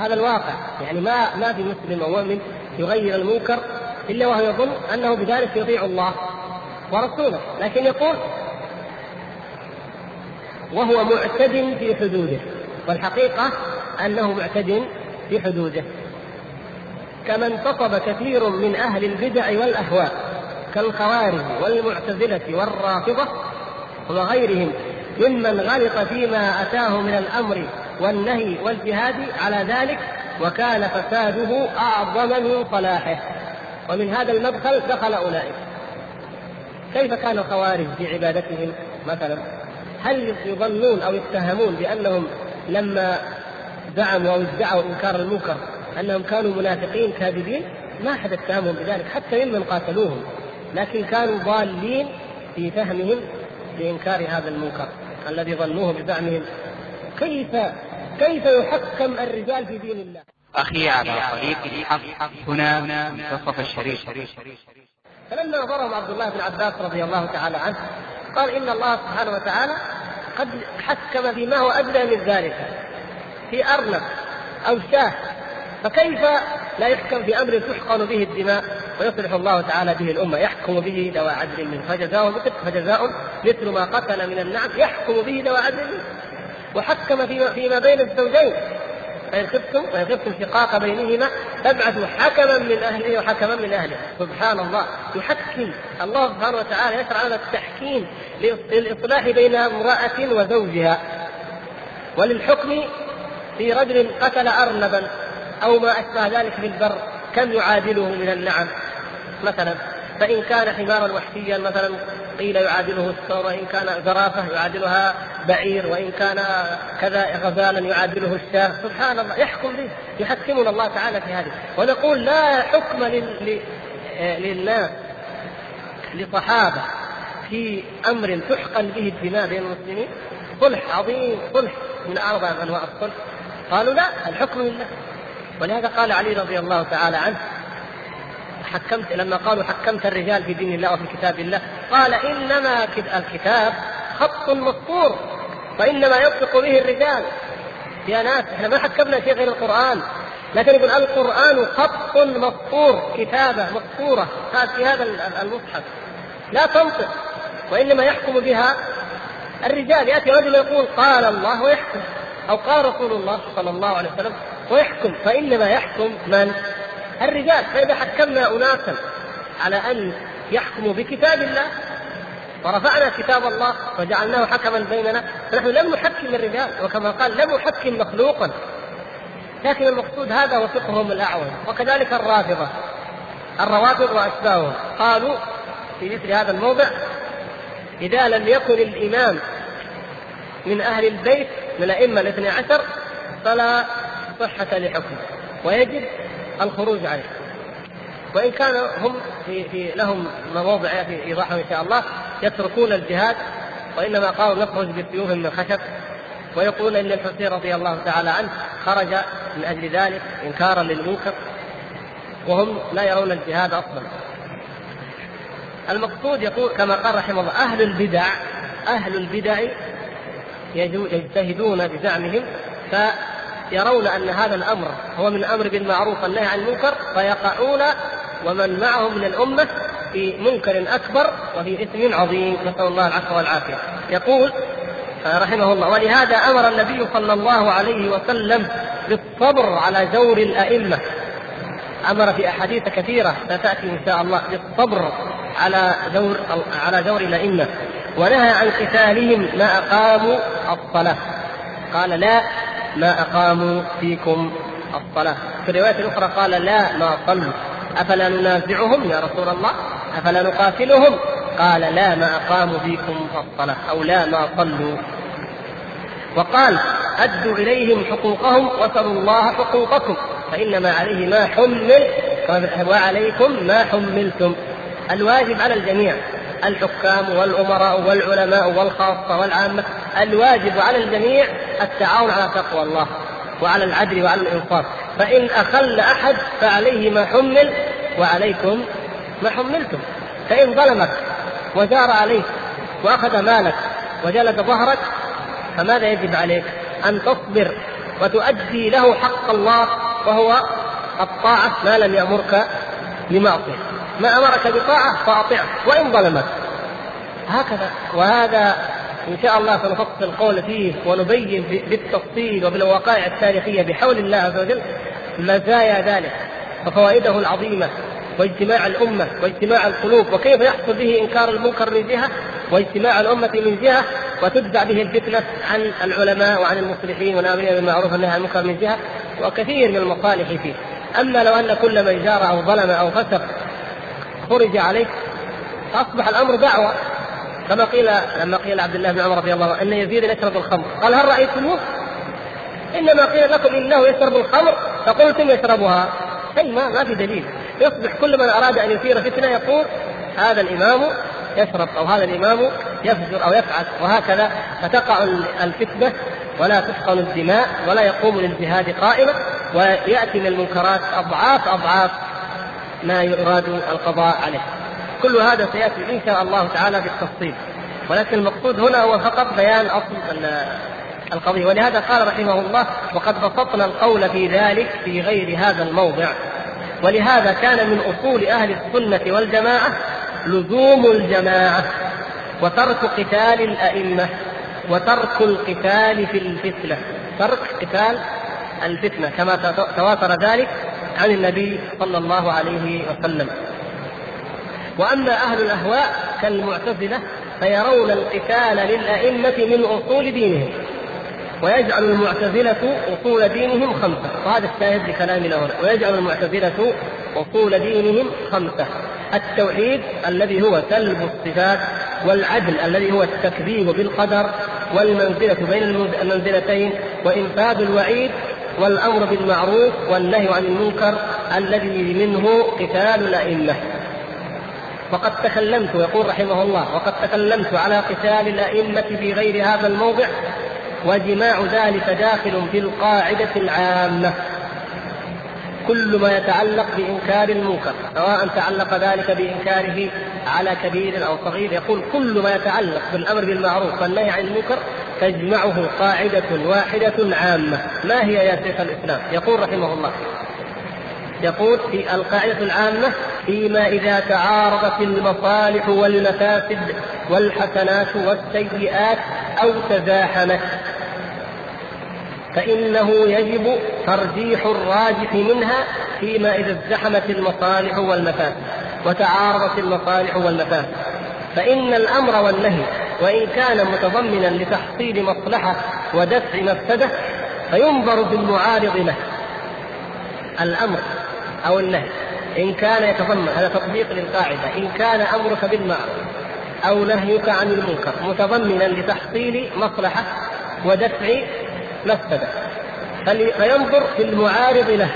هذا الواقع يعني ما ما في مسلم أو مؤمن يغير المنكر إلا وهو يظن أنه بذلك يطيع الله ورسوله لكن يقول وهو معتد في حدوده والحقيقة أنه معتد في حدوده. كما انتصب كثير من أهل البدع والأهواء كالخوارج والمعتزلة والرافضة وغيرهم ممن غلط فيما أتاه من الأمر والنهي والجهاد على ذلك وكان فساده أعظم من صلاحه. ومن هذا المدخل دخل أولئك. كيف كان الخوارج في عبادتهم؟ مثلا هل يظنون أو يتهمون بأنهم لما زعموا أو ادعوا إنكار المنكر أنهم كانوا منافقين كاذبين؟ ما أحد اتهمهم بذلك حتى ممن قاتلوهم. لكن كانوا ضالين في فهمهم لإنكار هذا المنكر الذي ظنوه بزعمهم. كيف كيف يحكم الرجال في دين الله؟ أخي على طريق الحق هنا منتصف الشريف. فلما نظرهم عبد الله بن عباس رضي الله تعالى عنه قال إن الله سبحانه وتعالى قد حكم فيما هو أدنى من ذلك في أرنب أو شاه. فكيف لا يحكم في أمر تحقن به الدماء ويصلح الله تعالى به الأمة؟ يحكم به ذوى عدل منه فجزاء مثل فجزاء مثل ما قتل من النعم يحكم به ذوى عدل منه وحكم فيما, فيما بين الزوجين. فإن خفتم وإن خفتم شقاق بينهما فابعثوا حكما من أهله وحكما من أهله. سبحان الله يحكم. الله سبحانه وتعالى يشرع لنا التحكيم للإصلاح بين امرأة وزوجها. وللحكم في رجل قتل أرنبا أو ما أشبه ذلك في البر كم يعادله من النعم؟ مثلا. فإن كان حمارا وحشيا مثلا قيل يعادله الثور وإن كان زرافة يعادلها بعير وإن كان كذا غزالا يعادله الشاه. سبحان الله يحكم به يحكمنا الله تعالى في هذه. ونقول لا حكم للناس لصحابة في أمر تحقن به الدماء بين المسلمين. صلح عظيم صلح من أعظم أنواع الصلح. قالوا لا الحكم لله. ولهذا قال علي رضي الله تعالى عنه حكمت لما قالوا حكمت الرجال في دين الله وفي كتاب الله قال إنما الكتاب خط مسطور وانما ينطق به الرجال. يا ناس إحنا ما حكمنا شيء غير القرآن. لكن يقول القرآن خط مسطور كتابة مسطوره في هذا المصحف. لا تنطق وإنما يحكم بها الرجال. يأتي رجل يقول قال الله ويحكم أو قال رسول الله صلى الله عليه وسلم ويحكم. فإنما يحكم من؟ الرجال فإذا حكمنا أناسا على أن يحكموا بكتاب الله ورفعنا كتاب الله وجعلناه حكما بيننا فنحن لم نحكم الرجال وكما قال لم نحكم مخلوقا. لكن المقصود هذا هو فقههم الأعوج وكذلك الرافضة الروافض وأشباههم قالوا في مثل هذا الموضع إذا لم يكن الإمام من أهل البيت من الأئمة الاثني عشر فلا صحة لحكمه. ويجب الخروج عليه. وإن كان هم في, في لهم مواضع في إيضاحهم إن شاء الله يتركون الجهاد وإنما قالوا نخرج بسيوف من خشب ويقولون إن الحسين رضي الله تعالى عنه خرج من أجل ذلك إنكارا للمنكر وهم لا يرون الجهاد أصلا. المقصود يقول كما قال رحمه الله أهل البدع أهل البدع يجتهدون بزعمهم ف يرون أن هذا الأمر هو من الامر بالمعروف والنهي عن المنكر فيقعون ومن معهم من الأمة في منكر أكبر وفي إثم عظيم. نسأل الله العفو والعافية. يقول رحمه الله ولهذا أمر النبي صلى الله عليه وسلم بالصبر على جور الأئمة. أمر في أحاديث كثيرة ستأتي إن شاء الله بالصبر على جور على جور الأئمة ونهى عن قتالهم ما أقاموا الصلاة. قال لا ما أقاموا فيكم الصلاة. في الرواية الأخرى قال لا ما صلوا. أفلا ننازعهم يا رسول الله؟ أفلا نقاتلهم؟ قال لا ما أقاموا فيكم الصلاة أو لا ما صلوا. وقال أدوا إليهم حقوقهم وسلوا الله حقوقكم فإنما عليه ما حمل وعليكم ما حملتم. الواجب على الجميع الحكام والأمراء والعلماء والخاصة والعامة الواجب على الجميع التعاون على تقوى الله وعلى العدل وعلى الإنصاف. فإن أخل أحد فعليه ما حمل وعليكم ما حملتم. فإن ظلمك وجار عليك وأخذ مالك وجلد ظهرك فماذا يجب عليك؟ أن تصبر وتؤدي له حق الله وهو الطاعة ما لم يأمرك بمعصية. ما أمرك بطاعة فأطعه وإن ظلمك. هكذا. وهذا إن شاء الله سنفصل القول فيه ونبين بالتفصيل وبالوقائع التاريخية بحول الله عز وجل. مزايا ذلك. وفوائده العظيمة. واجتماع الأمة. واجتماع القلوب. وكيف يحصل به إنكار المنكر من جهة؟ واجتماع الأمة من جهة. وتدفع به الفتنة عن العلماء وعن المصلحين والآمرين بالمعروف والنهي عن المنكر من جهة. وكثير من المصالح فيه. أما لو أن كل من جار أو ظلم أو فسق خرج عليه أصبح الأمر دعوة. كما قيل لما قيل عبد الله بن عمر رضي الله عنه إن يزيد يشرب الخمر. قال هل رأيتموه؟ إنما قيل لكم إنه يشرب الخمر فقلتم يشربها. اي ما ما في دليل. يصبح كل من أراد أن يثير فتنة يقول هذا الإمام يشرب أو هذا الإمام يفجر أو يفعل وهكذا. فتقع الفتنة ولا تحقن الدماء ولا يقوم للجهاد قائمه ويأتي من المنكرات أضعاف أضعاف ما يراد القضاء عليه. كل هذا سيأتي إن شاء الله تعالى بالتفصيل. ولكن المقصود هنا هو فقط بيان أصل القضية ولهذا قال رحمه الله وقد بسطنا القول في ذلك في غير هذا الموضع ولهذا كان من أصول أهل السنة والجماعة لزوم الجماعة وترك قتال الأئمة وترك القتال في الفتنة ترك قتال الفتنة كما تواتر ذلك عن النبي صلى الله عليه وسلم. وأما أهل الأهواء كالمعتزلة فيرون القتال للأئمة من أصول دينهم ويجعل المعتزلة أصول دينهم خمسة. وهذا الشاهد لكلامنا هنا. ويجعل المعتزلة أصول دينهم خمسة. التوحيد الذي هو سلب الصفات والعدل الذي هو التكذيب بالقدر والمنزلة بين المنزلتين وإنفاذ الوعيد والأمر بالمعروف والنهي عن المنكر الذي منه قتال الأئمة. وقد تكلمت يقول رحمه الله وقد تكلمت على قتال الأئمة في غير هذا الموضع وجماع ذلك داخل في القاعدة العامة. كل ما يتعلق بإنكار المنكر سواء تعلق ذلك بإنكاره على كبير أو صغير يقول كل ما يتعلق بالأمر بالمعروف والنهي عن المنكر تجمعه قاعدة واحدة عامة ما هي يا شيخ الإسلام؟ يقول رحمه الله. يقول في القاعدة العامة فيما إذا تعارضت المصالح والمفاسد والحسنات والسيئات أو تزاحمت. فإنه يجب ترجيح الراجح منها فيما إذا ازدحمت المصالح والمفاسد وتعارضت المصالح والمفاسد. فإن الأمر والنهي وإن كان متضمنا لتحصيل مصلحة ودفع مفسدة فينظر في المعارض له. الأمر أو النهي إن كان يتضمن هذا تطبيق للقاعدة إن كان أمرك بالمعروف أو نهيك عن المنكر متضمنا لتحصيل مصلحة ودفع مفسدة. فينظر في المعارض له.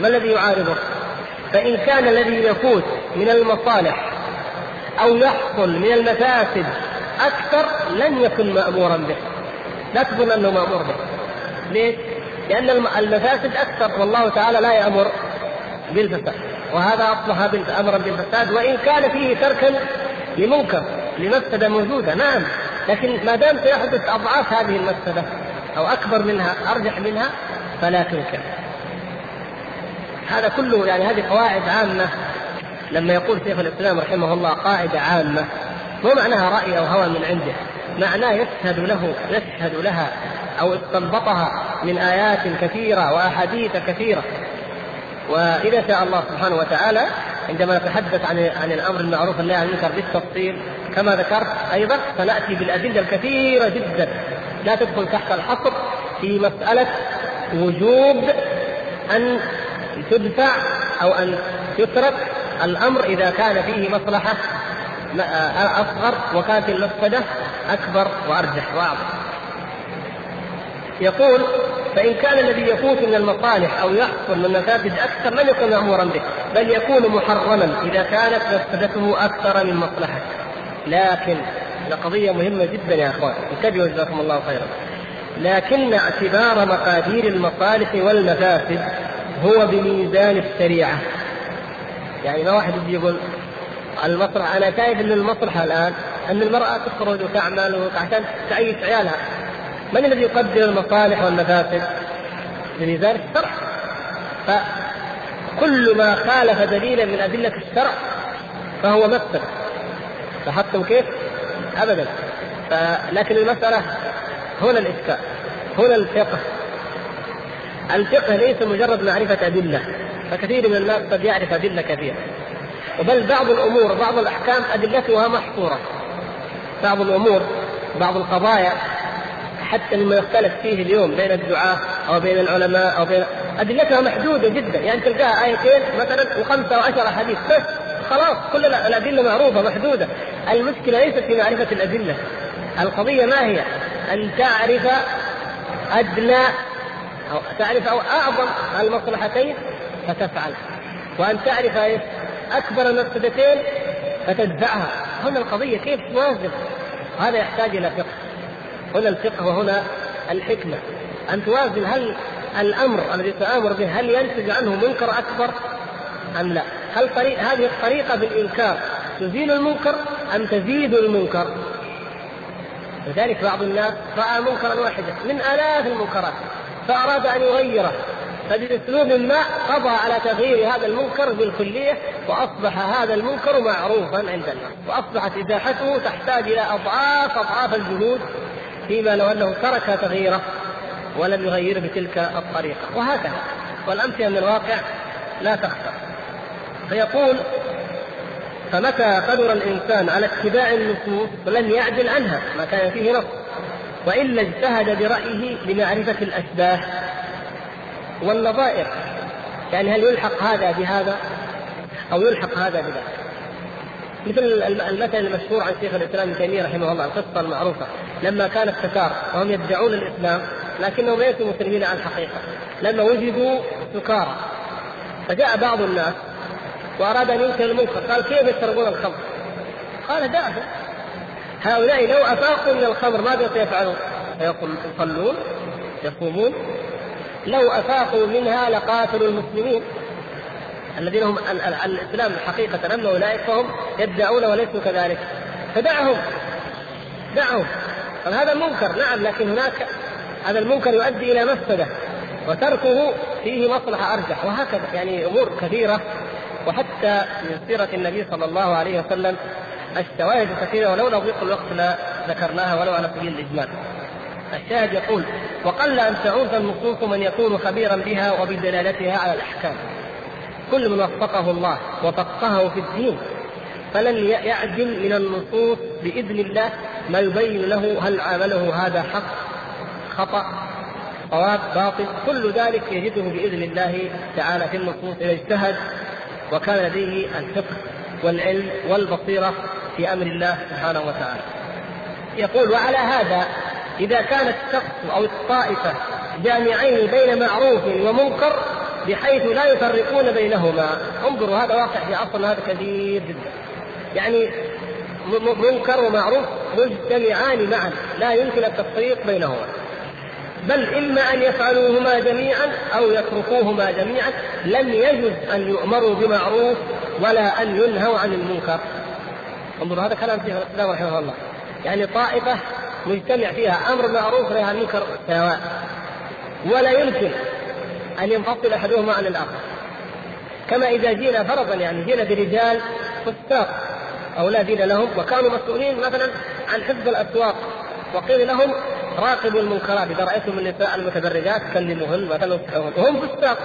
ما الذي يعارضه؟ فإن كان الذي يفوت من المصالح أو يحصل من المفاسد أكثر لن يكن مأمورا به. لا تظن أنه مأمور به. ليش؟ لأن المفاسد أكثر. والله تعالى لا يأمر بالفساد. وهذا أصبح أمرا بالفساد. وإن كان فيه تركا لمنكر لمفسدة موجودة نعم. لكن ما دام سيحدث أضعاف هذه المفسدة أو أكبر منها أرجح منها فلا تنكر. هذا كله يعني هذه قواعد عامة. لما يقول شيخ الإسلام رحمه الله قاعدة عامة مو معناها رأي أو هوى من عنده معناه يشهد له يشهد لها أو استنبطها من آيات كثيرة وأحاديث كثيرة. وإذا شاء الله سبحانه وتعالى عندما نتحدث عن عن الأمر المعروف والنهي عن المنكر بالتفصيل كما ذكرت أيضا سنأتي بالأدلة الكثيرة جدا لا تدخل تحت الحصر في مسألة وجوب أن تدفع أو أن يترك الأمر إذا كان فيه مصلحة أصغر وكانت المفسدة أكبر وأرجح وأعظم. يقول فإن كان الذي يفوت من المصالح أو يحصل من المفاسد أكثر لم يكن مأمورا به، بل يكون محرما إذا كانت مفسدته أكثر من مصلحته. لكن قضية مهمة جدا يا أخوان انتبهوا جزاكم الله خيرا. لكن اعتبار مقادير المصالح والمفاسد هو بميزان الشريعة. يعني ما واحد يقول المصلحة أنا شايف أن المصلحة الآن أن المرأة تخرج وتعمل عشان تعيش عيالها. من الذي يقدر المصالح والمفاسد؟ بميزان الشرع. فكل ما خالف دليلا من أدلة الشرع فهو مفسد. لاحظتم كيف؟ ابدا. لكن المسألة هنا الإشكال هنا الفقه. الفقه ليس مجرد معرفة أدلة فكثير من الناس قد يعرف أدلة كثيرة. بل بعض الأمور بعض الأحكام أدلتها محصورة. بعض الأمور بعض القضايا حتى مما يختلف فيه اليوم بين الدعاة أو بين العلماء أو بين أدلتها محدودة جدا. يعني تلقاها آيتين مثلا وخمسة وعشرة حديث بس. خلاص كل الأدلة معروفة محدودة. المشكلة ليست في معرفة الأدلة. القضية ما هي؟ أن تعرف أدنى أو تعرف أو أعظم المصلحتين فتفعل. وأن تعرف أكبر المفسدتين فتدفعها. هنا القضية كيف توازن هذا يحتاج إلى فقه. هنا الفقه وهنا الحكمة أن توازن هل الأمر الذي تآمر به هل ينتج عنه منكر أكبر أم لا؟ هل طريق هذه الطريقة بالإنكار تزيل المنكر أم تزيد المنكر؟ لذلك بعض الناس رأى منكرا واحدا من آلاف المنكرات فأراد أن يغيره فبأسلوب ما قضى على تغيير هذا المنكر بالكلية وأصبح هذا المنكر معروفا عند الناس وأصبحت إزاحته تحتاج إلى أضعاف أضعاف الجهود فيما لو أنه ترك تغييره ولم يغيره بتلك الطريقة. وهكذا. والأمثلة من الواقع لا تخفى فيقول فمتى قدر الإنسان على اتباع النصوص فلن يعدل عنها ما كان فيه نص وإلا اجتهد برأيه لمعرفة الأشباه والنظائر. يعني هل يلحق هذا بهذا أو يلحق هذا بذاك؟ مثل المثل المشهور عن شيخ الإسلام ابن تيمية رحمه الله القصة المعروفة لما كان التتار وهم يدعون الإسلام لكنهم ليسوا مسلمين على الحقيقة لما وجدوا سكارى فجاء بعض الناس وأراد أن ينكر المنكر قال كيف يشربون الخمر؟ قال دعهم هؤلاء لو أفاقوا من الخمر ماذا سيفعلون؟ يصلون يصومون لو أفاقوا منها لقاتلوا المسلمين الذين هم الإسلام حقيقة اما أولئك فهم يدعون وليسوا كذلك فدعهم دعهم هذا منكر نعم لكن هناك هذا المنكر يؤدي إلى مفسدة وتركه فيه مصلحة أرجح وهكذا يعني أمور كثيرة وحتى من سيرة النبي صلى الله عليه وسلم الشواهد كثيرة ولو نضيق الوقت لذكرناها ولو على سبيل الإجمال. الشاهد يقول وقل أن تعود النصوص من يكون خبيرا بها وبدلالتها على الأحكام. كل من وفقه الله وفقهه في الدين فلن يعدل من النصوص بإذن الله ما يبين له هل عمله هذا حق خطأ صواب باطل. كل ذلك يجده بإذن الله تعالى في النصوص. إذا اجتهد وكان لديه الفقه والعلم والبصيرة في أمر الله سبحانه وتعالى. يقول وعلى هذا إذا كان الشخص أو الطائفة جامعين بين معروف ومنكر بحيث لا يفرقون بينهما. انظروا هذا واقع في عصرنا هذا كثير جدا. يعني منكر ومعروف مجتمعان معا. لا يمكن التفريق بينهما. بل إما أن يفعلوهما جميعا أو يتركوهما جميعا لم يجز أن يؤمروا بمعروف ولا أن ينهوا عن المنكر. انظروا هذا كلام شيخ الإسلام رحمه الله. يعني طائفة مجتمع فيها أمر معروف ونهي عن المنكر سواء ولا يمكن أن ينفصل أحدهما عن الآخر كما إذا جينا فرضا يعني جينا برجال فساق أو لا دين لهم وكانوا مسؤولين مثلا عن حفظ الأسواق وقيل لهم راقبوا المنكرات إذا رأيتم النساء المتبرجات كلموهن مثلا وهم فساق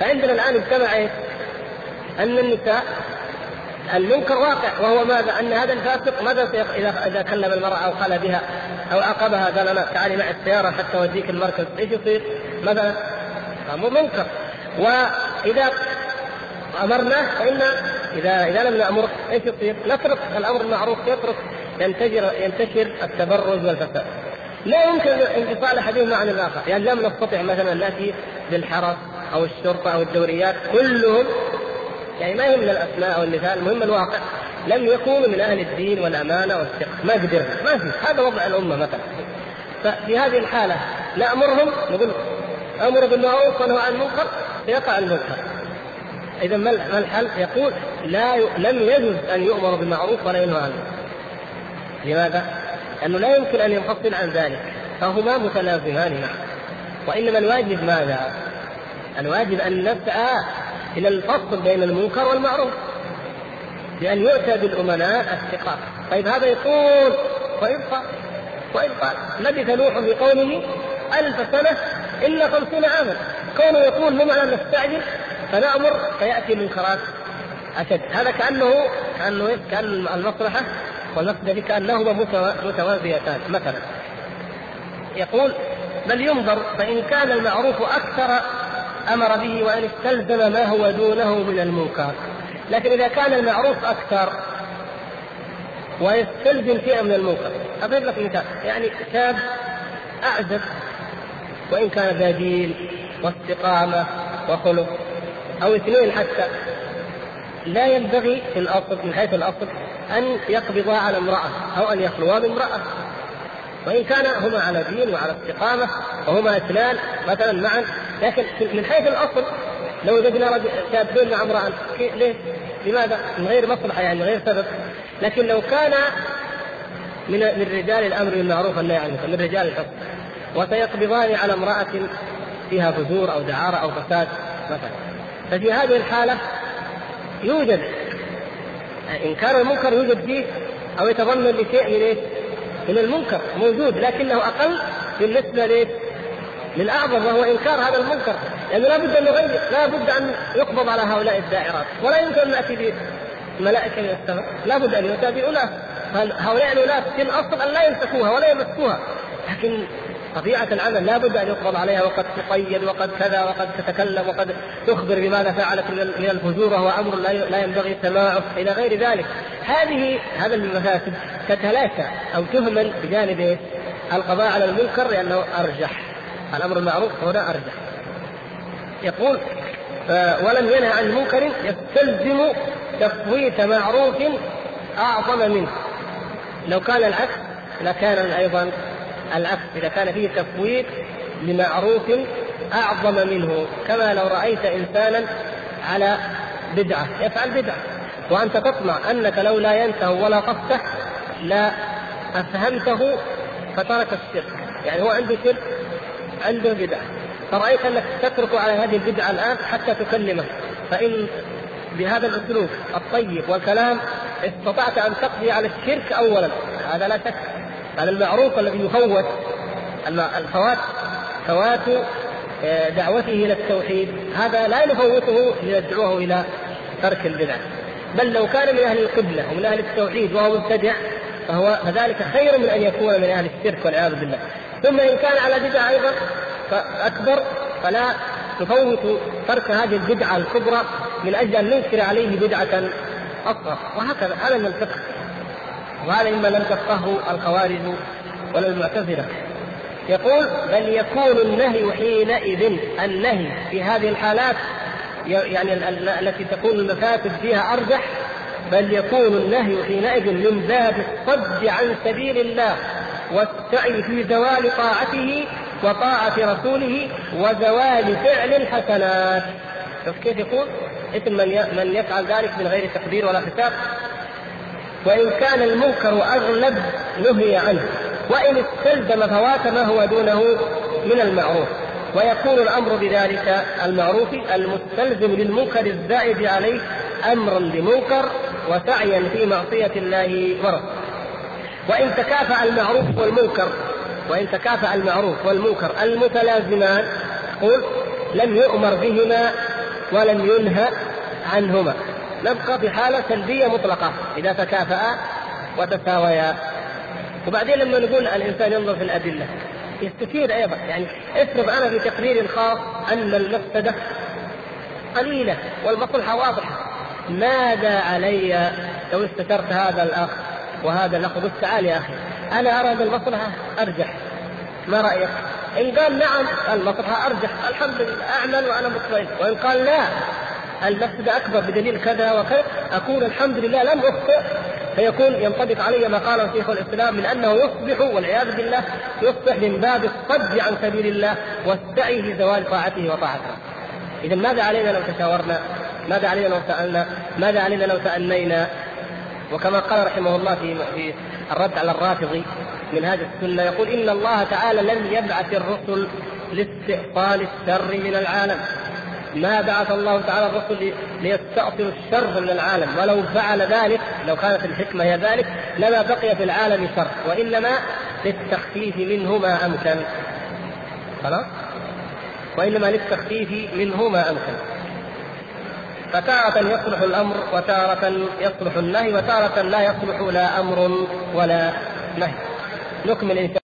فعندنا الآن اجتمع إيش؟ أن النساء المنكر واقع وهو ماذا؟ أن هذا الفاسق ماذا اذا إذا كلم المرأة أو قال بها أو عاقبها قال أنا تعالي معي السيارة حتى أوديك المركز إيش يصير؟ مثلا منكر وإذا امرناه فإن إذا إذا لم نامره إيش يصير؟ نترك الأمر المعروف يترك ينتشر ينتشر التبرج والفساد. لا يمكن انفصال أحدهما عن الآخر، يعني لم نستطع مثلا ناتي بالحرس أو الشرطة أو الدوريات كلهم يعني ما يهمنا الأسماء أو المثال، المهم الواقع لم يكونوا من أهل الدين والأمانة والثقه، ما قدرنا، ما في، هذا وضع الأمة مثلا. ففي هذه الحالة نأمرهم نقول أمر بالمعروف ونهى عن المنكر فيقع المنكر. اذا ما الحل؟ يقول لا ي... لم يجوز أن يؤمر بالمعروف ولا ينهى عنه. لماذا؟ لأنه لا يمكن أن ينفصل عن ذلك فهما متلازمان معا وإنما الواجب ماذا؟ الواجب أن نسعى إلى الفصل بين المنكر والمعروف بأن يؤتى بالأمناء الثقات طيب هذا يقول ويبقى ويبقى لبث نوح بقومه ألف سنة إلا خمسين عاما. كونه يقول مو معنى نستعجل فنأمر فيأتي المنكرات أشد. هذا كأنه كأنه كأن المصلحة والمفسدة كأنهما متوازيتان مثلا. يقول بل ينظر فإن كان المعروف أكثر أمر به وإن استلزم ما هو دونه من المنكر. لكن إذا كان المعروف أكثر ويستلزم شيئا من المنكر أضرب لك مثال يعني شاب أعزب وإن كان ذا دين واستقامة وخلق أو اثنين حتى لا ينبغي في الأصل من حيث الأصل أن يقبضا على امرأة أو أن يخلوا بامرأة وإن كان هما على دين وعلى استقامة وهما اثنان مثلا معا لكن من حيث الأصل لو وجدنا شابين مع امرأة ليه؟ لماذا؟ من غير مصلحة يعني من غير سبب لكن لو كان من من رجال الأمر بالمعروف والنهي عن المنكر من رجال الحكم وسيقبضان على امرأة فيها فجور أو دعارة أو فساد مثلا. ففي هذه الحالة يوجد انكار المنكر يوجد فيه أو يتضمن لشيء من إيش؟ من المنكر موجود لكنه أقل بالنسبة ليش؟ للأعظم وهو إنكار هذا المنكر. لأنه لابد أن نغير لابد أن يقبض على هؤلاء الدائرات. ولا يمكن أن نأتي بملائكة من السماء. لابد أن يؤتى باناس هؤلاء الاناس في الأصل أن لا يمسكوها ولا يمسكوها؟ لكن طبيعة العمل لا بد أن يقبض عليها وقد تقيد وقد كذا وقد تتكلم وقد تخبر بماذا فعلت من الفجور وهو أمر لا ينبغي سماعه إلى غير ذلك. هذه هذا المفاسد تتلاشى أو تهمل بجانب القضاء على المنكر لأنه أرجح. الأمر المعروف هنا أرجح. يقول ولم ينهى عن منكر يستلزم تفويت معروف أعظم منه. لو كان العكس لكان أيضا العكس إذا كان فيه تفويت لمعروف أعظم منه كما لو رأيت إنسانا على بدعة. يفعل بدعة. وأنت تطمع أنك لو لا ينته ولا قصته لا أفهمته فترك الشرك. يعني هو عنده شرك عنده بدعة. فرأيت أنك تترك على هذه البدعة الآن حتى تكلمه. فإن بهذا الأسلوب الطيب والكلام استطعت أن تقضي على الشرك أولا. هذا لا شك. هذا المعروف الذي يفوت الفوات فوات آه، دعوته إلى التوحيد. هذا لا نفوته لندعوه إلى ترك البدع. بل لو كان من أهل القبلة ومن أهل التوحيد وهو مبتدع فهو فذلك خير من أن يكون من أهل الشرك والعياذ بالله. ثم إن كان على بدعه أيضا فأكبر فلا نفوت ترك هذه البدعة الكبرى من أجل أن ننكر عليه بدعة اصغر وهكذا هذا من الفقه. وهذا مما لم تفقهه الخوارج ولا المعتزلة. يقول بل يكون النهي حينئذ النهي في هذه الحالات يعني التي تكون المفاسد فيها أرجح بل يكون النهي حينئذ من باب الصد عن سبيل الله والسعي في زوال طاعته وطاعة رسوله وزوال فعل الحسنات. شوف كيف يقول؟ اسم من من يفعل ذلك من غير تقدير ولا حساب وإن كان المنكر أغلب نهي عنه وإن استلزم فوات ما هو دونه من المعروف. ويكون الأمر بذلك المعروف المستلزم للمنكر الزائد عليه أمرا بمنكر وسعيا في معصية الله ورسوله. وإن تكافأ المعروف والمنكر وإن تكافأ المعروف والمنكر المتلازمان قل لم يؤمر بهما ولم ينهى عنهما. نبقى في حالة سلبية مطلقة. إذا تكافأ وتساويا. وبعدين لما نقول الإنسان ينظر في الأدلة. يستفيد أيضا. يعني افرض أنا في تقرير خاص أن المفسدة قليلة والمصلحة واضحة. ماذا علي لو استشرت هذا الأخ وهذا الأخ؟ قلت تعال يا أخي. أنا أرى أن المصلحة أرجح. ما رأيك؟ إن قال نعم المصلحة أرجح. الحمد لله أعمل وأنا مطمئن. وإن قال لا المفسدة أكبر بدليل كذا وكذا أقول الحمد لله لم أخطئ فيكون ينطبق علي ما قاله شيخ الإسلام من أنه يصبح والعياذ بالله يصبح من باب الصد عن سبيل الله والسعي في زوال طاعته وطاعته. اذا ماذا علينا لو تشاورنا؟ ماذا علينا لو سألنا؟ ماذا علينا لو تأنينا؟ وكما قال رحمه الله في الرد على الرافضي من هذه السنة يقول إن الله تعالى لم يبعث الرسل لاستئصال الشر من العالم ما بعث الله تعالى الرسل ليستأصلوا الشر من العالم. ولو فعل ذلك لو كانت الحكمة هي ذلك لما بقي في العالم شر. وإنما للتخفيف منه ما أمكن. خلاص؟ وإنما للتخفيف منه ما أمكن. فتارة يصلح الأمر وتارة يصلح النهي وتارة لا يصلح لا أمر ولا نهي. نكمل إن